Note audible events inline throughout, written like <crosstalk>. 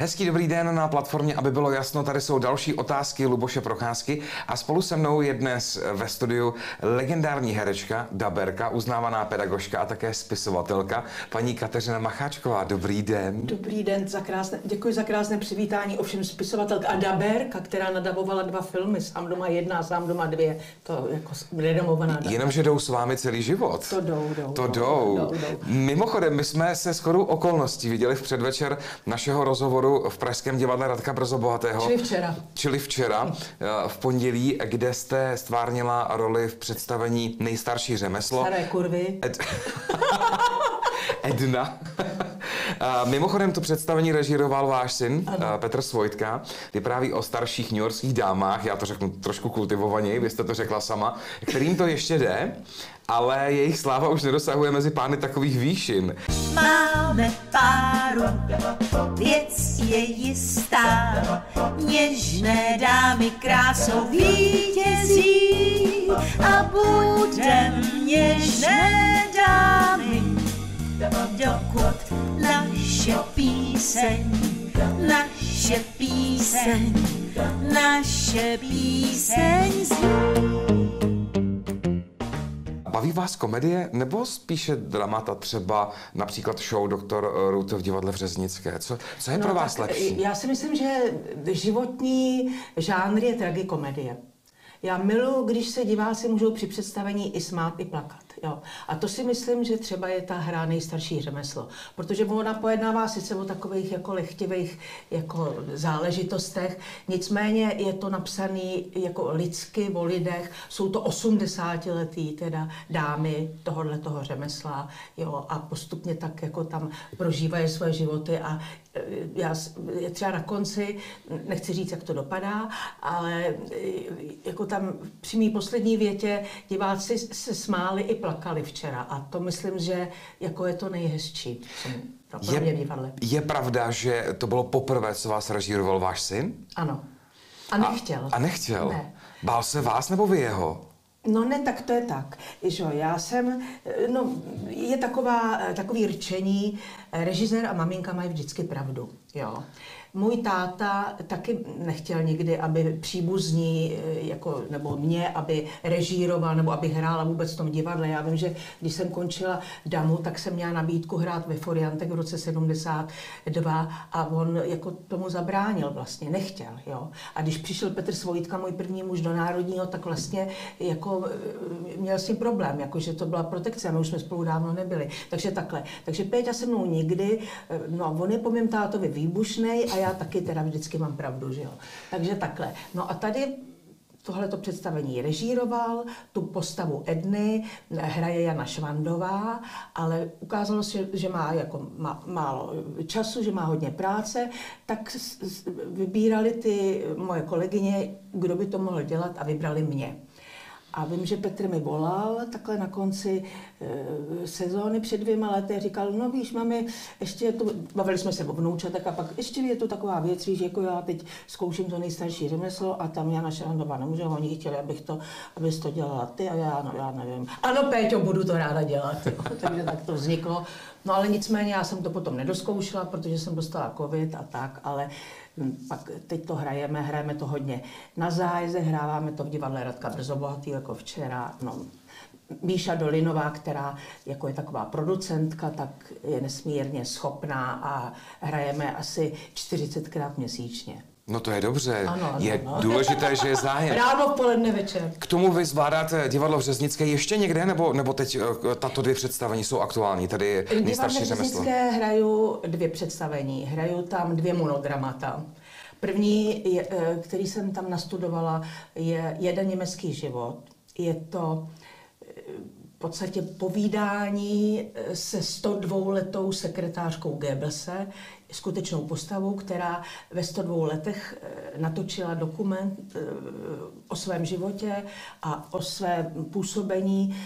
Hezký dobrý den na platformě, aby bylo jasno, tady jsou další otázky Luboše Procházky a spolu se mnou je dnes ve studiu legendární herečka, daberka, uznávaná pedagožka a také spisovatelka, paní Kateřina Macháčková. Dobrý den. Dobrý den, za krásné, děkuji za krásné přivítání, ovšem spisovatelka a daberka, která nadavovala dva filmy, Sám doma jedna a Sám doma dvě, to jako daberka. Jenomže jdou s vámi celý život. To jdou, jdou. To jdou. jdou, jdou. Mimochodem, my jsme se shodou okolností viděli v předvečer našeho rozhovoru v Pražském divadle Radka Brzo Bohatého. Čili včera. Čili včera, eh, v pondělí, kde jste stvárnila roli v představení Nejstarší řemeslo. Staré kurvy. Ed... <laughs> Edna. Mimochodem to představení režíroval váš syn, ano. Petr Svojtka. Vypráví o starších newyorských dámách, já to řeknu trošku kultivovaněji, vy jste to řekla sama, kterým to ještě jde, ale jejich sláva už nedosahuje mezi pány takových výšin. Máme páru, věc je jistá, něžné dámy krásou vítězí. A budem něžné dámy, dokud naše píseň, naše píseň, naše píseň zní. Baví vás komedie nebo spíše dramata, třeba například show Doktor Ruth v divadle Řeznické? Co, co je no, pro vás lepší? Já si myslím, že životní žánr je tragikomedie. Já miluji, když se diváci můžou při představení i smát, i plakat. Jo. A to si myslím, že třeba je ta hra nejstarší řemeslo. Protože ona pojednává sice o takových jako lechtivých jako záležitostech, nicméně je to napsané jako lidsky o lidech. Jsou to 80-letý teda dámy tohohle toho řemesla jo, a postupně tak jako tam prožívají své životy a já třeba na konci, nechci říct, jak to dopadá, ale e, jako tam při mý poslední větě diváci se smáli i plakali včera a to myslím, že jako je to nejhezčí. Je, je pravda, že to bylo poprvé, co vás režíroval váš syn? Ano. A nechtěl. A, a nechtěl? Ne. Bál se vás nebo vy jeho? No ne, tak to je tak. Že já jsem, no je taková, takový rčení, režisér a maminka mají vždycky pravdu. Jo. Můj táta taky nechtěl nikdy, aby příbuzní, eh, jako, nebo mě, aby režíroval, nebo aby hrála vůbec v tom divadle. Já vím, že když jsem končila Damu, tak jsem měla nabídku hrát ve Foriantech v roce 72 a on jako tomu zabránil vlastně, nechtěl. Jo. A když přišel Petr Svojitka, můj první muž do Národního, tak vlastně jako eh, měl s tím problém, jako že to byla protekce a my už jsme spolu dávno nebyli. Takže takhle. Takže Péťa se mnou nikdy, eh, no on je po mém tátovi výbušnej a já taky teda vždycky mám pravdu, že jo. Takže takhle. No a tady tohleto představení režíroval, tu postavu Edny hraje Jana Švandová, ale ukázalo se, že má jako má, málo času, že má hodně práce, tak vybírali ty moje kolegyně, kdo by to mohl dělat a vybrali mě. A vím, že Petr mi volal takhle na konci e, sezóny před dvěma lety a říkal, no víš, máme ještě je tu, bavili jsme se o vnoučatech a pak ještě je tu taková věc, víš, jako já teď zkouším to nejstarší řemeslo a tam Jana Šerandová nemůže, oni chtěli, abych to, abys to dělala ty a já, no já nevím. Ano, Péťo, budu to ráda dělat. <laughs> Takže tak to vzniklo. No ale nicméně já jsem to potom nedoskoušela, protože jsem dostala covid a tak, ale pak teď to hrajeme, hrajeme to hodně na zájezde, hráváme to v divadle Radka Brzobohatý jako včera. No, Míša Dolinová, která jako je taková producentka, tak je nesmírně schopná a hrajeme asi 40krát měsíčně. No to je dobře. Ano, ano, je ano. důležité, že je zájem. Ráno, poledne, večer. K tomu vy zvládáte divadlo v Řeznické ještě někde, nebo, nebo teď eh, tato dvě představení jsou aktuální, tady nejstarší řemeslo? V hraju dvě představení, hraju tam dvě monodramata. První, je, eh, který jsem tam nastudovala, je Jeden německý život. Je to eh, v podstatě povídání se 102 letou sekretářkou Goebbelse, skutečnou postavou, která ve 102 letech eh, natočila dokument o svém životě a o svém působení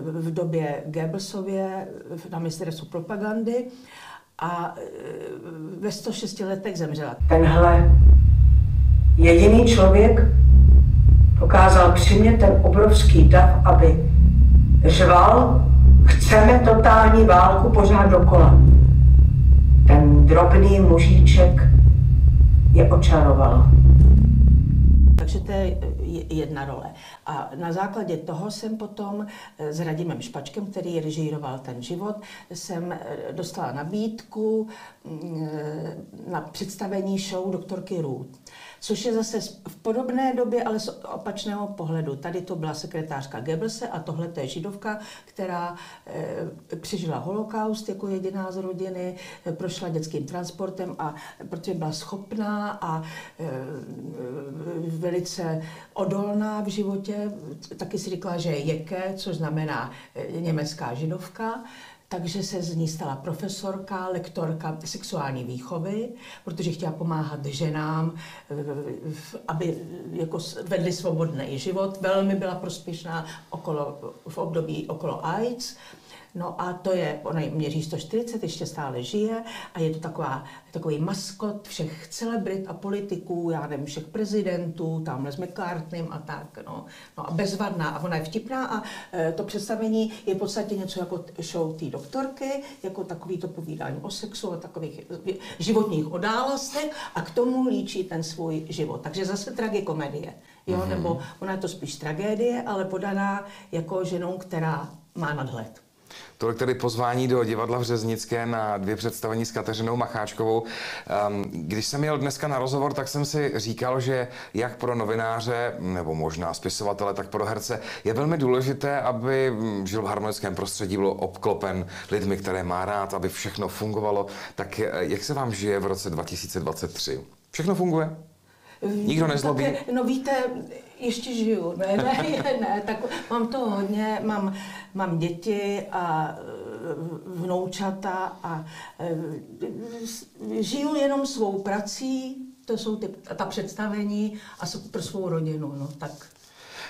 v době Goebbelsově na ministerstvu propagandy a ve 106 letech zemřela. Tenhle jediný člověk dokázal přimět ten obrovský dav, aby řval, chceme totální válku pořád dokola. Ten drobný mužíček je očarovala. Takže to je jedna role. A na základě toho jsem potom eh, s Radimem Špačkem, který režíroval ten život, jsem eh, dostala nabídku mm, eh, na představení show doktorky Ruth což je zase v podobné době, ale z opačného pohledu. Tady to byla sekretářka Goebbelse a tohle to je židovka, která e, přežila holokaust jako jediná z rodiny, e, prošla dětským transportem a protože byla schopná a e, velice odolná v životě, taky si říkala, že je jeké, což znamená německá židovka, takže se z ní stala profesorka, lektorka sexuální výchovy, protože chtěla pomáhat ženám, aby jako vedli svobodný život. Velmi byla prospěšná okolo, v období okolo AIDS No a to je, ona měří 140, ještě stále žije a je to taková, takový maskot všech celebrit a politiků, já nevím, všech prezidentů, tamhle s McCartneym a tak, no. no a bezvadná a ona je vtipná a e, to představení je v podstatě něco jako show té doktorky, jako takový to povídání o sexu a takových životních odálostech a k tomu líčí ten svůj život. Takže zase tragikomedie, jo, mm-hmm. nebo ona je to spíš tragédie, ale podaná jako ženou, která má nadhled. Tolik tedy pozvání do divadla v Řeznické na dvě představení s Kateřinou Macháčkovou. Ehm, když jsem jel dneska na rozhovor, tak jsem si říkal, že jak pro novináře, nebo možná spisovatele, tak pro herce je velmi důležité, aby hm, žil v harmonickém prostředí, byl obklopen lidmi, které má rád, aby všechno fungovalo. Tak eh, jak se vám žije v roce 2023? Všechno funguje? Nikdo nezlobí? Tak, no víte, ještě žiju, ne, ne, <laughs> ne, tak mám to hodně, mám, mám děti a e, vnoučata a e, žiju jenom svou prací, to jsou ty, ta představení a pro svou rodinu, no tak.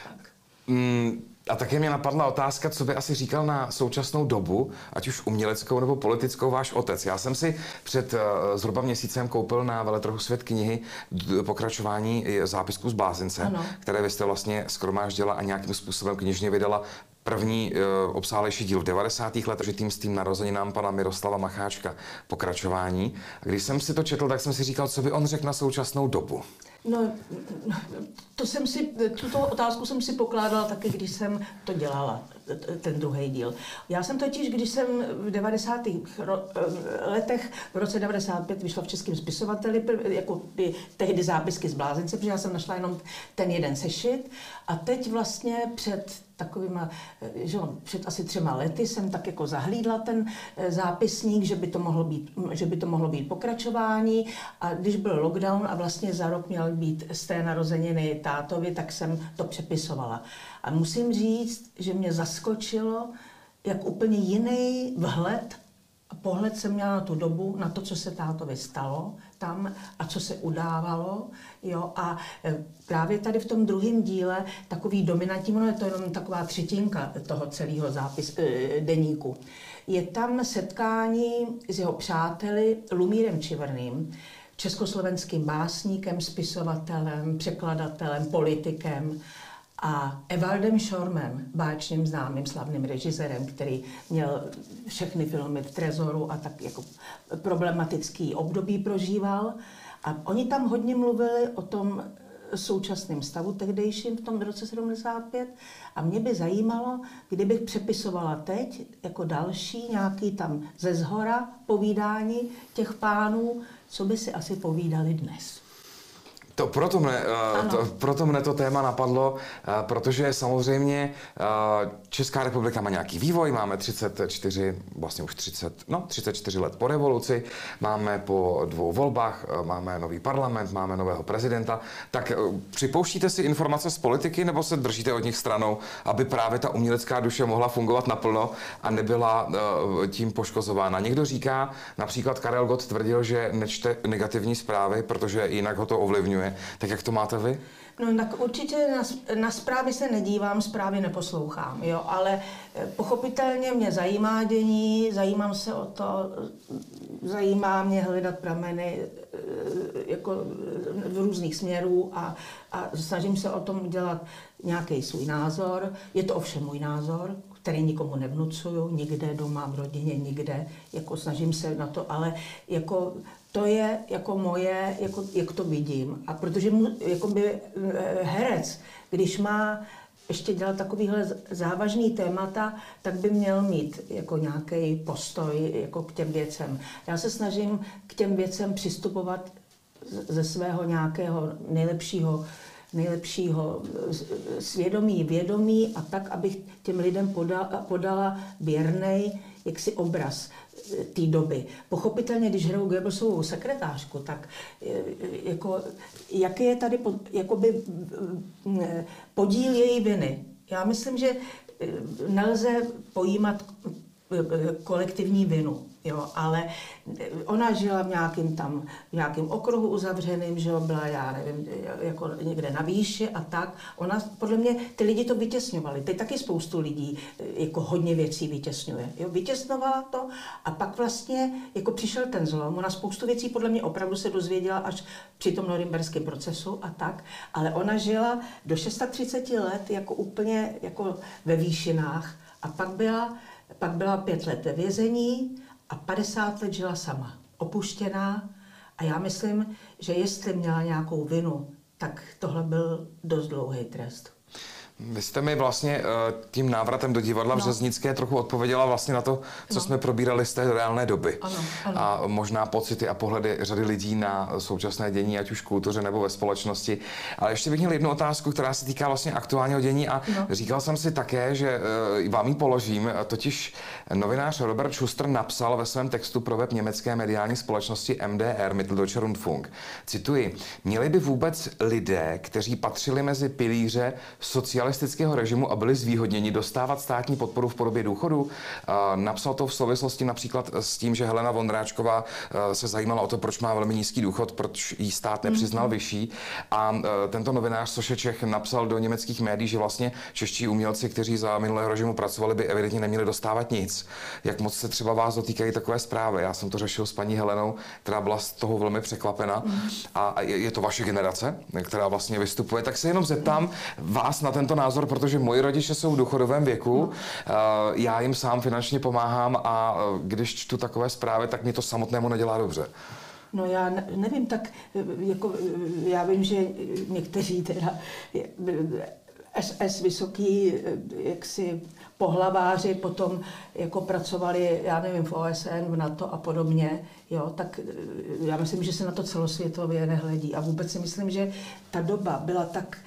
tak. Mm, a také mě napadla otázka, co by asi říkal na současnou dobu, ať už uměleckou nebo politickou, váš otec. Já jsem si před uh, zhruba měsícem koupil na veletrhu Svět knihy pokračování zápisku z Blázince, ano. které vy jste vlastně skromáždila a nějakým způsobem knižně vydala první uh, obsálejší díl v 90. letech, s tím narozeninám pana Miroslava Macháčka pokračování. A když jsem si to četl, tak jsem si říkal, co by on řekl na současnou dobu. No, to jsem si, tuto otázku jsem si pokládala taky, když jsem to dělala, ten druhý díl. Já jsem totiž, když jsem v 90. letech, v roce 95 vyšla v Českém spisovateli, jako ty tehdy zápisky z Blázince, protože já jsem našla jenom ten jeden sešit a teď vlastně před takovýma, že on, před asi třema lety jsem tak jako zahlídla ten eh, zápisník, že by to mohlo být, že by to mohlo být pokračování a když byl lockdown a vlastně za rok měl být z té narozeniny tátovi, tak jsem to přepisovala. A musím říct, že mě zaskočilo, jak úplně jiný vhled pohled jsem měla na tu dobu, na to, co se tátovi stalo tam a co se udávalo. Jo? A e, právě tady v tom druhém díle takový dominantní, ono je to jenom taková třetinka toho celého zápis, e, deníku. Je tam setkání s jeho přáteli Lumírem Čivrným, československým básníkem, spisovatelem, překladatelem, politikem a Evaldem Šormem, báčným známým slavným režisérem, který měl všechny filmy v Trezoru a tak jako problematický období prožíval. A oni tam hodně mluvili o tom současném stavu tehdejším v tom roce 75 a mě by zajímalo, kdybych přepisovala teď jako další nějaký tam ze zhora povídání těch pánů, co by si asi povídali dnes. To proto, mne, uh, to, proto mne to téma napadlo, uh, protože samozřejmě uh, Česká republika má nějaký vývoj, máme 34, vlastně už 30, no 34 let po revoluci, máme po dvou volbách, máme nový parlament, máme nového prezidenta, tak připouštíte si informace z politiky nebo se držíte od nich stranou, aby právě ta umělecká duše mohla fungovat naplno a nebyla tím poškozována. Někdo říká, například Karel Gott tvrdil, že nečte negativní zprávy, protože jinak ho to ovlivňuje. Tak jak to máte vy? No tak určitě na, na zprávy se nedívám, zprávy neposlouchám, jo, ale eh, pochopitelně mě zajímá dění, zajímám se o to, zajímá mě hledat prameny eh, jako v různých směrů a, a snažím se o tom dělat nějaký svůj názor. Je to ovšem můj názor, který nikomu nevnucuju, nikde doma, v rodině, nikde, jako snažím se na to, ale jako to je jako moje, jako, jak to vidím. A protože mu, jako by eh, herec, když má ještě dělat takovýhle závažný témata, tak by měl mít jako nějaký postoj jako k těm věcem. Já se snažím k těm věcem přistupovat ze svého nějakého nejlepšího nejlepšího svědomí, vědomí a tak, abych těm lidem podala, podala věrnej jaksi obraz té doby. Pochopitelně, když hraju Goebbelsovou sekretářku, tak e, jako, jaký je tady jakoby, podíl její viny? Já myslím, že e, nelze pojímat kolektivní vinu. Jo, ale ona žila v nějakém tam, v nějakém okruhu uzavřeným, že jo, byla, já nevím, jako někde na výši a tak. Ona, podle mě, ty lidi to vytěsňovali. Teď taky spoustu lidí jako hodně věcí vytěsňuje. Jo, vytěsňovala to a pak vlastně jako přišel ten zlom. Ona spoustu věcí podle mě opravdu se dozvěděla až při tom norimberském procesu a tak, ale ona žila do 630 let jako úplně jako ve výšinách a pak byla, pak byla pět let ve vězení, a 50 let žila sama, opuštěná a já myslím, že jestli měla nějakou vinu, tak tohle byl dost dlouhý trest. Vy jste mi vlastně eh, tím návratem do divadla no. v Řeznické trochu odpověděla vlastně na to, co no. jsme probírali z té reálné doby. Ano, ano. A možná pocity a pohledy řady lidí na současné dění, ať už v kultuře nebo ve společnosti. Ale ještě bych měl jednu otázku, která se týká vlastně aktuálního dění a no. říkal jsem si také, že eh, vám ji položím. Totiž novinář Robert Schuster napsal ve svém textu pro web německé mediální společnosti MDR, Mitteldeutscher Rundfunk. Cituji, měli by vůbec lidé, kteří patřili mezi pilíře sociální socialistického režimu a byli zvýhodněni dostávat státní podporu v podobě důchodu. Napsal to v souvislosti například s tím, že Helena Vondráčková e, se zajímala o to, proč má velmi nízký důchod, proč jí stát nepřiznal mm-hmm. vyšší. A e, tento novinář Soše Čech napsal do německých médií, že vlastně čeští umělci, kteří za minulého režimu pracovali, by evidentně neměli dostávat nic. Jak moc se třeba vás dotýkají takové zprávy? Já jsem to řešil s paní Helenou, která byla z toho velmi překvapena. Mm-hmm. A je to vaše generace, která vlastně vystupuje. Tak se jenom zeptám vás na tento názor, protože moji rodiče jsou v důchodovém věku, no. já jim sám finančně pomáhám a eh, když čtu takové zprávy, tak mi to samotnému nedělá dobře. No já nevím, tak eh, jako já vím, že někteří teda SS vysoký jaksi pohlaváři potom jako pracovali, já nevím, v OSN, v NATO a podobně, jo, tak já myslím, že se na to celosvětově nehledí. A vůbec si myslím, že ta doba byla tak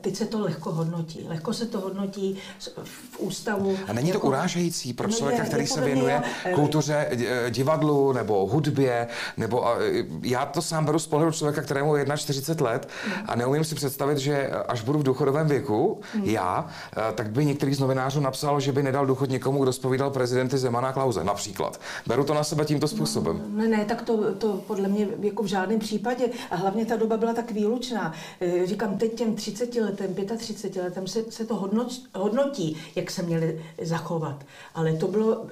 teď se to lehko hodnotí. Lehko se to hodnotí v ústavu. A není to jako, urážející pro no člověka, je, který se věnuje mě, eh, kultuře, eh, divadlu nebo hudbě, nebo já to sám beru z pohledu člověka, kterému je 41 let mm. a neumím si představit, že až budu v důchodovém věku, mm. já, tak by některý z novinářů napsal, že by nedal důchod někomu, kdo spovídal prezidenty Zemana Klauze, například. Beru to na sebe tímto způsobem. No, ne, ne, tak to, to podle mě jako v žádném případě. A hlavně ta doba byla tak výlučná říkám, teď těm 30 letem, 35 letem se, se to hodnotí, jak se měli zachovat. Ale to bylo,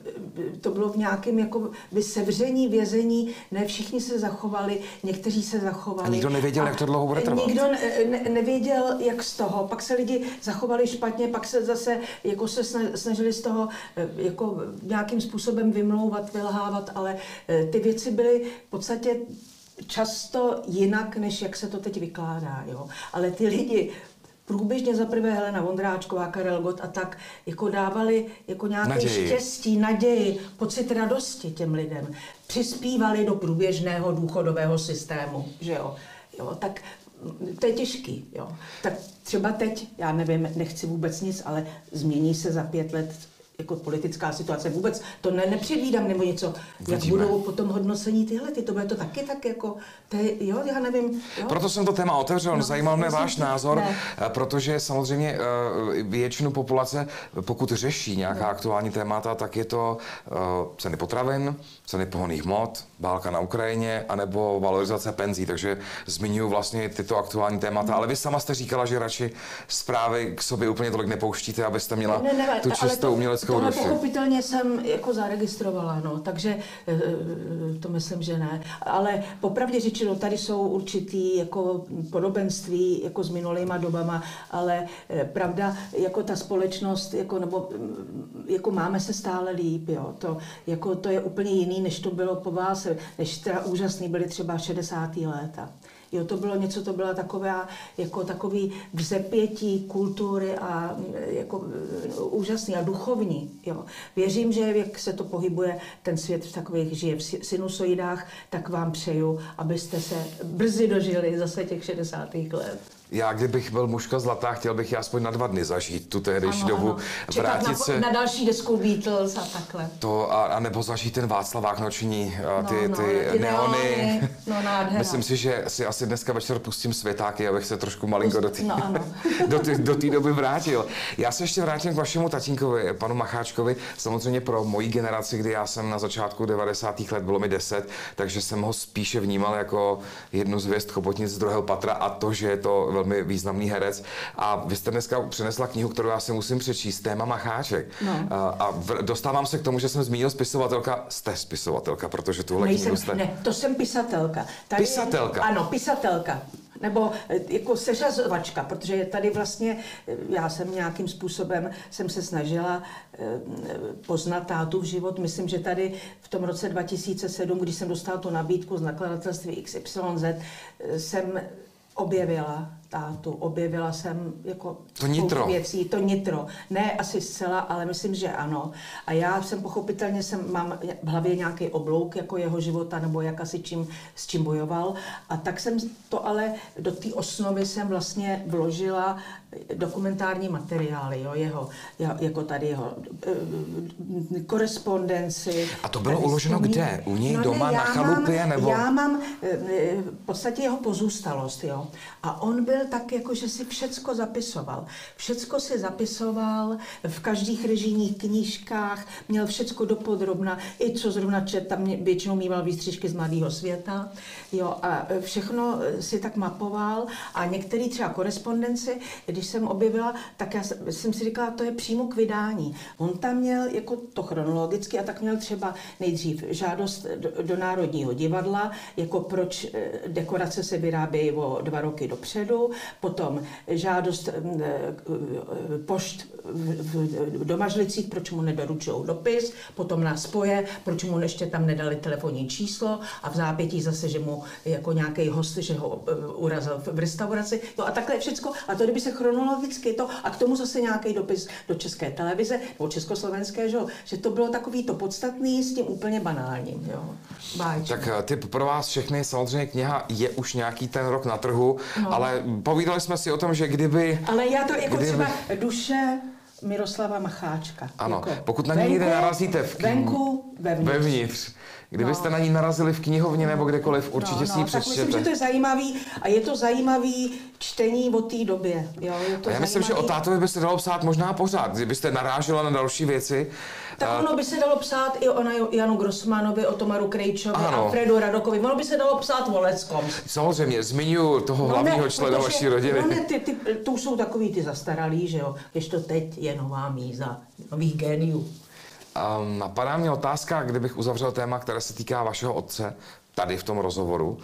to bylo v nějakém jako by sevření, vězení, ne všichni se zachovali, někteří se zachovali. A nikdo nevěděl, a jak to dlouho bude trvat. Nikdo ne, ne, nevěděl, jak z toho. Pak se lidi zachovali špatně, pak se zase jako se snažili z toho eh, jako nějakým způsobem vymlouvat, vylhávat, ale eh, ty věci byly v podstatě často jinak, než jak se to teď vykládá. Jo? Ale ty lidi průběžně za prvé Helena Vondráčková, Karel Gott a tak jako dávali jako nějaké naději. štěstí, naději, pocit radosti těm lidem. Přispívali do průběžného důchodového systému, že jo. jo tak to je těžký, jo. Tak třeba teď, já nevím, nechci vůbec nic, ale změní se za pět let jako politická situace. Vůbec to ne, nepředvídám nebo něco. Vidíme. Jak budou potom hodnocení tyhle, ty, to bude to taky tak jako, to je, jo, já nevím. Jo. Proto jsem to téma otevřel, no, zajímal mě váš názor, ne. Eh, protože samozřejmě eh, většinu populace, pokud řeší nějaká ne. aktuální témata, tak je to uh, ceny potravin, ceny pohonných hmot, válka na Ukrajině, anebo valorizace penzí, takže zmiňuji vlastně tyto aktuální témata, ne. ale vy sama jste říkala, že radši zprávy k sobě úplně tolik nepouštíte, abyste měla ne, ne, ne, tu čistou uměleckou lidskou tohle duši. pochopitelně jsem jako zaregistrovala, no, takže eh, to myslím, že ne. Ale popravdě řečeno, tady jsou určitý jako podobenství jako s minulýma dobama, ale eh, pravda, jako ta společnost, jako, nebo mm, jako máme se stále líp, jo. To, jako, to je úplně jiný, než to bylo po vás, než teda úžasný byly třeba 60. léta. Jo, to bylo něco, to byla taková, jako takový vzepětí kultury a mm, jako e, úžasný a duchovní. Jo. Věřím, že jak se to pohybuje, ten svět v takových žije v sinusoidách, tak vám přeju, abyste se brzy dožili zase těch 60. let. Já, kdybych byl mužka zlatá, chtěl bych ji aspoň na dva dny zažít tu tehdejší Ano, dobu, ano. Čekat vrátit na, se na další desku Beatles a takhle. to a, a nebo zažít ten Václavák noční, a ty, No, no, ty, ty neony. neony, no, <laughs> nádhera. Myslím si, že si asi dneska večer pustím světáky, abych se trošku malinko do té No, ano. <laughs> do do doby vrátil. Já se ještě vrátím k vašemu tatínkovi, panu Macháčkovi. Samozřejmě pro moji generaci, kdy já jsem na začátku 90. let, bylo mi 10, takže jsem ho spíše vnímal jako jednu z hvězd chobotnic z druhého patra a to, že je to velmi významný herec. A vy jste dneska přinesla knihu, kterou já si musím přečíst, téma Macháček. No. A, a v, dostávám se k tomu, že jsem zmínil spisovatelka. Jste spisovatelka, protože tuhle Nejsem, knihu jste... ne, to jsem pisatelka. Tady, Pisatelka? Ano, pisatelka. Nebo eh, jako seřazovačka, protože tady vlastně eh, já jsem nějakým způsobem jsem se snažila eh, poznat tátu v život. Myslím, že tady v tom roce 2007, když jsem dostala tu nabídku z nakladatelství XYZ, jsem objevila tátu, objevila jsem jako To nitro. věcí, to nitro. Ne asi zcela, ale myslím, že ano. A já jsem pochopitelně, jsem, mám v hlavě nějaký oblouk jako jeho života, nebo jak asi čím, s čím bojoval. A tak jsem to ale do té osnovy jsem vlastně vložila dokumentární materiály, jo, jeho, jako tady jeho eh, korespondenci. A to bylo uloženo kde? U něj ne, doma na já chalupě, mám, nebo- Já mám eh, v podstatě jeho pozůstalost, jo. A on byl tak, jako že si všecko zapisoval. Všecko si zapisoval v každých režijních knížkách, měl všecko dopodrobna, i co zrovna čet, tam většinou mýval výstřižky z Mladého světa, jo, a eh, všechno eh, si tak mapoval a některý třeba korespondenci, když jsem objevila, tak já se- jsem si říkala, to je přímo k vydání. On tam měl jako to chronologicky a tak měl třeba nejdřív žádost do, do Národního divadla, jako proč eh, dekorace se vyrábějí o dva roky dopředu, potom žádost mm, eh, pošt v, v, do Mažlicích, proč mu nedoručují dopis, potom na spoje, proč mu ještě tam nedali telefonní číslo a v zápětí zase, že mu jako nějaký host, že ho eh, urazil v- restauraci. Jo, a takhle je všecko. A to, kdyby se chronologicky to, a k tomu zase nějaký dopis do České televize, nebo Československé, že, že to bylo takový to podstatný s tím úplně banálním. Jo. Báječný. Tak eh, typ pro vás všechny, samozřejmě kniha je už nějaký ten rok na trhu, no. ale povídali jsme si o tom, že kdyby... Ale já to jako Kdyby- třeba duše Miroslava Macháčka. Ano, jako pokud na ní někde narazíte v kni- Venku, vevnitř. Vevnitř. Kdybyste No. na ní narazili v knihovně nebo kdekoliv, určitě si ji tak myslím, že přečtěte. to je zajímavý a je to zajímavý čtení o té době. Jo, je to A já myslím, že o tátovi by se dalo psát možná pořád, kdybyste narážela na další věci. Tak ono by se dalo psát i o Janu Grossmanovi, o Tomaru Krejčovi, Ano. a Fredu Radokovi. Ono by se dalo psát o Leckom. Samozřejmě, zmiňuji toho hlavního člena protože- vaší rodiny. No ne, ty, ty, to už jsou takový ty zastaralí, že jo. Když to teď je nová míza nových géniů. A napadá mě otázka, kdybych uzavřel téma, které se týká vašeho otce, tady v tom rozhovoru.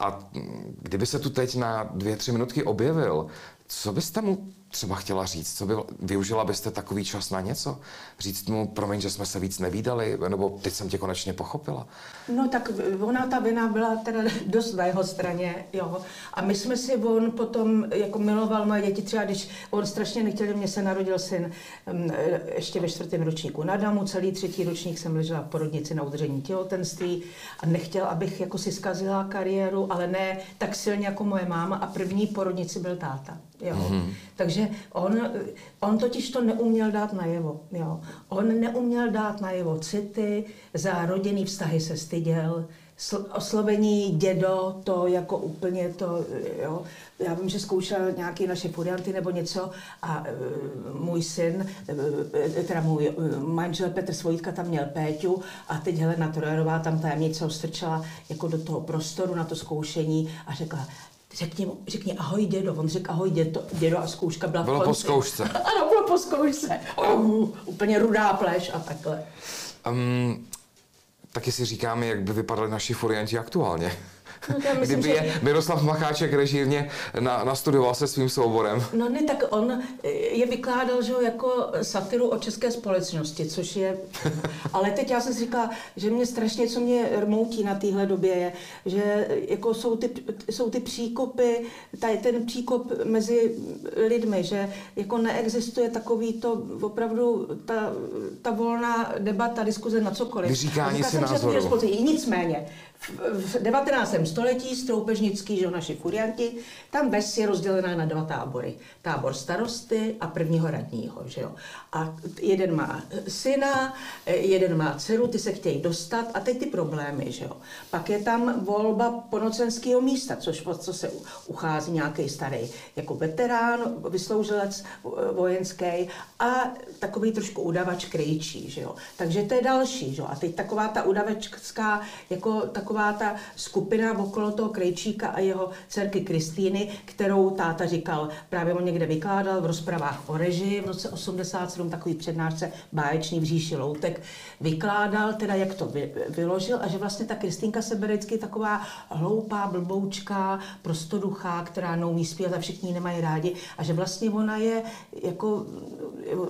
A mm, kdyby se tu teď na dvě, tři minutky objevil, co byste mu třeba chtěla říct? Co by, využila byste takový čas na něco? Říct mu, promiň, že jsme se víc nevídali, nebo teď jsem tě konečně pochopila. No tak ona, ta vina byla teda <laughs> dost na jeho straně, jo. A my jsme si, on potom jako miloval moje děti, třeba když on strašně nechtěl, mně se narodil syn mm, ještě ve čtvrtém ročníku na damu, celý třetí ročník jsem ležela v porodnici na udržení těhotenství a nechtěl, abych jako si zkazila kariéru, ale ne tak silně jako moje máma a první porodnici byl táta. Jo. Mm-hmm. Takže on, on totiž to neuměl dát najevo. Jo. On neuměl dát najevo city, za rodinný vztahy se styděl, sl- oslovení dědo, to jako úplně to, jo. Já vím, že zkoušel nějaké naše furianty nebo něco a e, můj syn, e, teda můj e, manžel Petr Svojitka tam měl Péťu a teď Helena Torerová tam tajemnice ho strčala jako do toho prostoru na to zkoušení a řekla, řekni, řekni ahoj dědo. On řekl ahoj dědo, dědo a zkouška byla Bylo v po konci. zkoušce. <laughs> ano, bylo po zkoušce. Uh, úplně rudá pleš a takhle. Um, taky si říkáme, jak by vypadali naši furianti aktuálně. No, myslím, Kdyby je Miroslav Macháček režírně na, nastudoval se svým souborem. No ne, tak on eh, je vykládal, že jako satiru o české společnosti, což je... <laughs> Ale teď já jsem si říkala, že mě strašně, co mě rmoutí na téhle době je, že eh, jako jsou ty, jsou ty příkopy, tady ten příkop mezi lidmi, že jako neexistuje takový to opravdu ta, ta volná debata, diskuze na cokoliv. Vyříkání si názoru. Nicméně, v, v 19. století stroupežnický, že naši furianti, tam ves je rozdělená na dva tábory. Tábor starosty a prvního radního, že jo. A jeden má syna, eh, jeden má dceru, ty se chtějí dostat a teď ty problémy, že jo. Pak je tam volba ponocenského místa, což co se uchází nějaký starý jako veterán, vysloužilec eh, vojenský a takový trošku udavač krejčí, že jo. Takže to je další, že jo. A teď taková ta udavačská, jako taková ta skupina okolo toho krejčíka a jeho dcerky Kristýny, kterou táta říkal, právě on někde vykládal v rozpravách o režii v roce 87, takový přednášce báječný v říši loutek, vykládal teda, jak to vy, vyložil a že vlastně ta Kristýnka se bere vždycky taková hloupá, blboučka, prostoduchá, která neumí zpívat a všichni nemají rádi a že vlastně ona je jako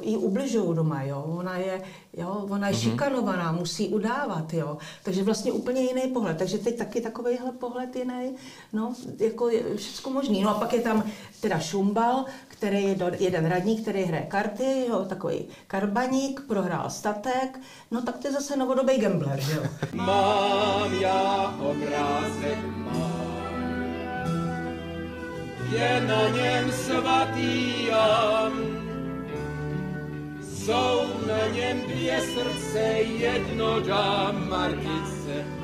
jí ubližují doma, jo. Ona je, jo, ona je mm-hmm. šikanovaná, musí udávat, jo. Takže vlastně úplně jiný pohled. Takže teď taky takovýhle pohled jiný, no, jako je všechno možný. No a pak je tam teda Šumbal, který je do, jeden radník, který hraje karty, jo, takový karbaník, prohrál statek, no tak to je zase novodobý gambler, že jo. <laughs> Mám já obrázek mám, je na něm svatý Jan. Jsou na něm dvě srdce, jedno dám Martice.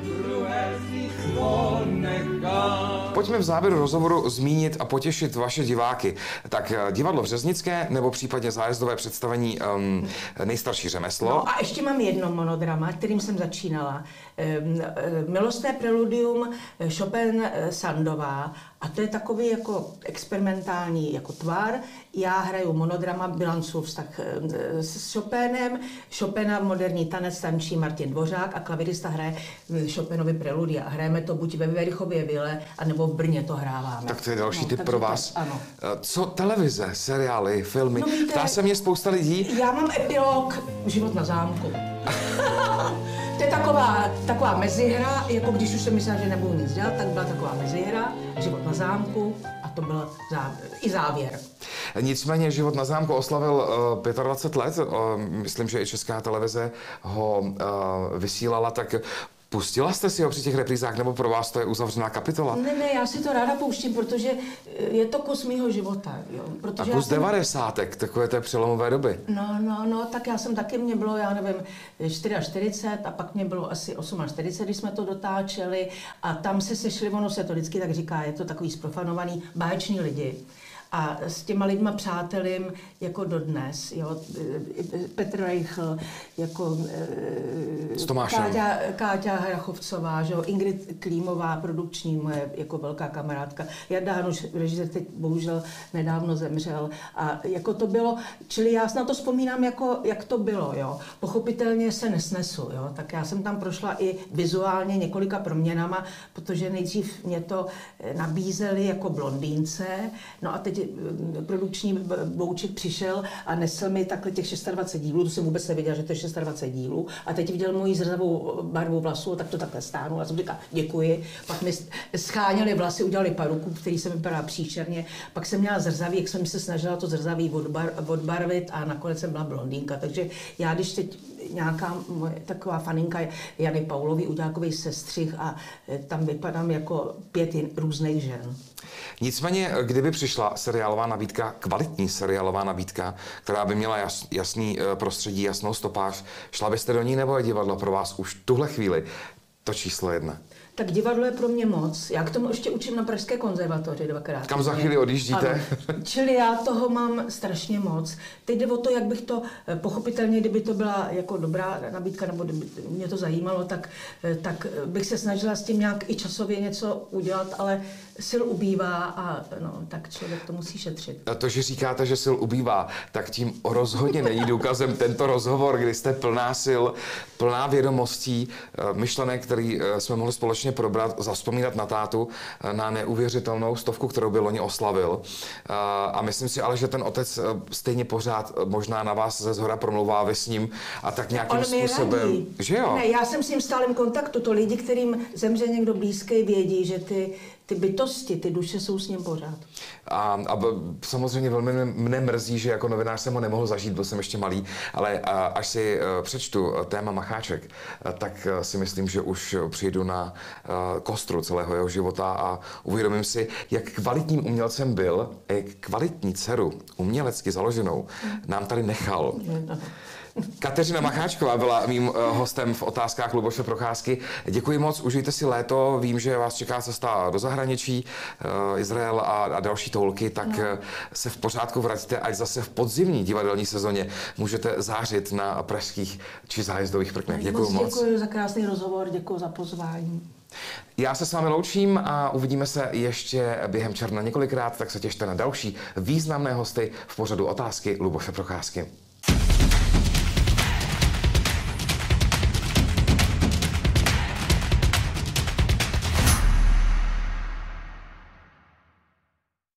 Pojďme v závěru rozhovoru zmínit a potěšit vaše diváky. Tak eh, divadlo Vřeznické nebo případně zájezdové představení um, nejstarší řemeslo. No a ještě mám jedno monodrama, kterým jsem začínala. Ehm, eh, Milostné preludium eh, Chopin Sandová. A to je takový jako experimentální jako tvar. Já hraju monodrama Bilancův vztah s Chopinem. Chopina moderní tanec tančí Martin Dvořák a klavirista hraje eh, Chopinovi preludia. Hrajeme to buď ve Verichově vile, anebo v Brně to hráváme. Tak to je další no, tip takže pro tak, vás. Ano. Eh, Co televize, seriály, filmy? No víte- Ptá se mě spousta lidí. Já mám epilog Život na zámku. <laughs> to je taková, taková mezihra, jako když už jsem myslela, že nebudu nic dělat, tak byla taková mezihra, Život na zámku a to byl závěr, i závěr. Nicméně život na zámku oslavil uh, 25 let. Uh, myslím, že i česká televize ho uh, vysílala, tak pustila jste si ho při těch reprízách, nebo pro vás to je uzavřená kapitola? Ne, ne, já si to ráda pouštím, protože je to kus mýho života. Jo. A Protože kus já jsem- devadesátek, takové té přelomové doby. No, no, no, tak já jsem taky, mě bylo, já nevím, 44 a pak mě bylo asi 48, když jsme to dotáčeli a tam se sešli, ono se to vždycky tak říká, je to takový sprofanovaný, báječní lidi. A s těma lidma přátelím jako dodnes, jo, Petr Reichl, jako eh, S Tomášem. Káťa, Káťa Hrachovcová, že jo, Ingrid Klímová, produkční moje jako velká kamarádka, Jarda Hanuš, režisér, teď bohužel nedávno zemřel. A jako to bylo, čili já na to vzpomínám, jako, jak to bylo, jo. Pochopitelně se nesnesu, jo, tak já jsem tam prošla i vizuálně několika proměnama, protože nejdřív mě to eh, nabízeli jako blondýnce, no a teď produkční b- bouček přišel a nesl mi takhle těch 26 dílů, to jsem vůbec nevěděla, že to je 26 dílů, a teď viděl moji zrzavou barvu vlasů, tak to takhle stáhnu a jsem říkala, děkuji. Pak mi scháněli vlasy, udělali paruku, který se mi vypadala příšerně, pak jsem měla zrzavý, jak jsem se snažila to zrzaví odbar, odbarvit a nakonec jsem byla blondýnka, takže já když teď nějaká moje, taková faninka Jany Paulový udělá takový sestřih a eh, tam vypadám jako pět různých žen. Nicméně, kdyby přišla seriálová nabídka, kvalitní seriálová nabídka, která by měla jas, jasný eh, prostředí, jasnou stopáž, šla byste do ní nebo je divadlo pro vás už tuhle chvíli to číslo jedna? Tak divadlo je pro mě moc. Já k tomu ještě učím na Pražské konzervatoři dvakrát. Kam za chvíli odjíždíte? Ano. <laughs> Čili já toho mám strašně moc. Teď jde o to, jak bych to, eh, pochopitelně, kdyby to byla jako dobrá nabídka, nebo kdyby mě to zajímalo, tak, eh, tak bych se snažila s tím nějak i časově něco udělat, ale sil ubývá a no, tak člověk to musí šetřit. A to, že říkáte, že sil ubývá, tak tím rozhodně není důkazem tento rozhovor, kdy jste plná sil, plná vědomostí, eh, myšlenek, který eh, jsme mohli společně probrat, zaspomínat na tátu, eh, na neuvěřitelnou stovku, kterou by loni oslavil. A myslím si ale, že ten otec stejně pořád možná na vás ze zhora promluvá ve s ním a tak nějakým On způsobem. Radí. Že jo? Ne, já jsem s ním v stálem kontaktu. To lidi, kterým zemře někdo blízký, vědí, že ty, ty bytosti, ty duše jsou s ním pořád. A, a samozřejmě velmi mne mrzí, že jako novinář jsem ho nemohl zažít, byl jsem ještě malý, ale a, až si a, přečtu téma Macháček, a, tak a, si myslím, že už přijdu na a, kostru celého jeho života a uvědomím si, jak kvalitním umělcem byl, jak kvalitní dceru, umělecky založenou, nám tady nechal. Kateřina Macháčková byla mým eh, hostem v otázkách Luboše Procházky. Děkuji moc, užijte si léto. Vím, že vás čeká cesta do zahraničí, eh, Izrael a, a další toulky, tak no. se v pořádku vraťte, ať zase v podzimní divadelní sezóně můžete zářit na pražských či zájezdových prknech. Děkuji moc. Děkuji za krásný rozhovor, děkuji za pozvání. Já se s vámi loučím a uvidíme se ještě během června několikrát, tak se těšte na další významné hosty v pořadu otázky Luboše Procházky.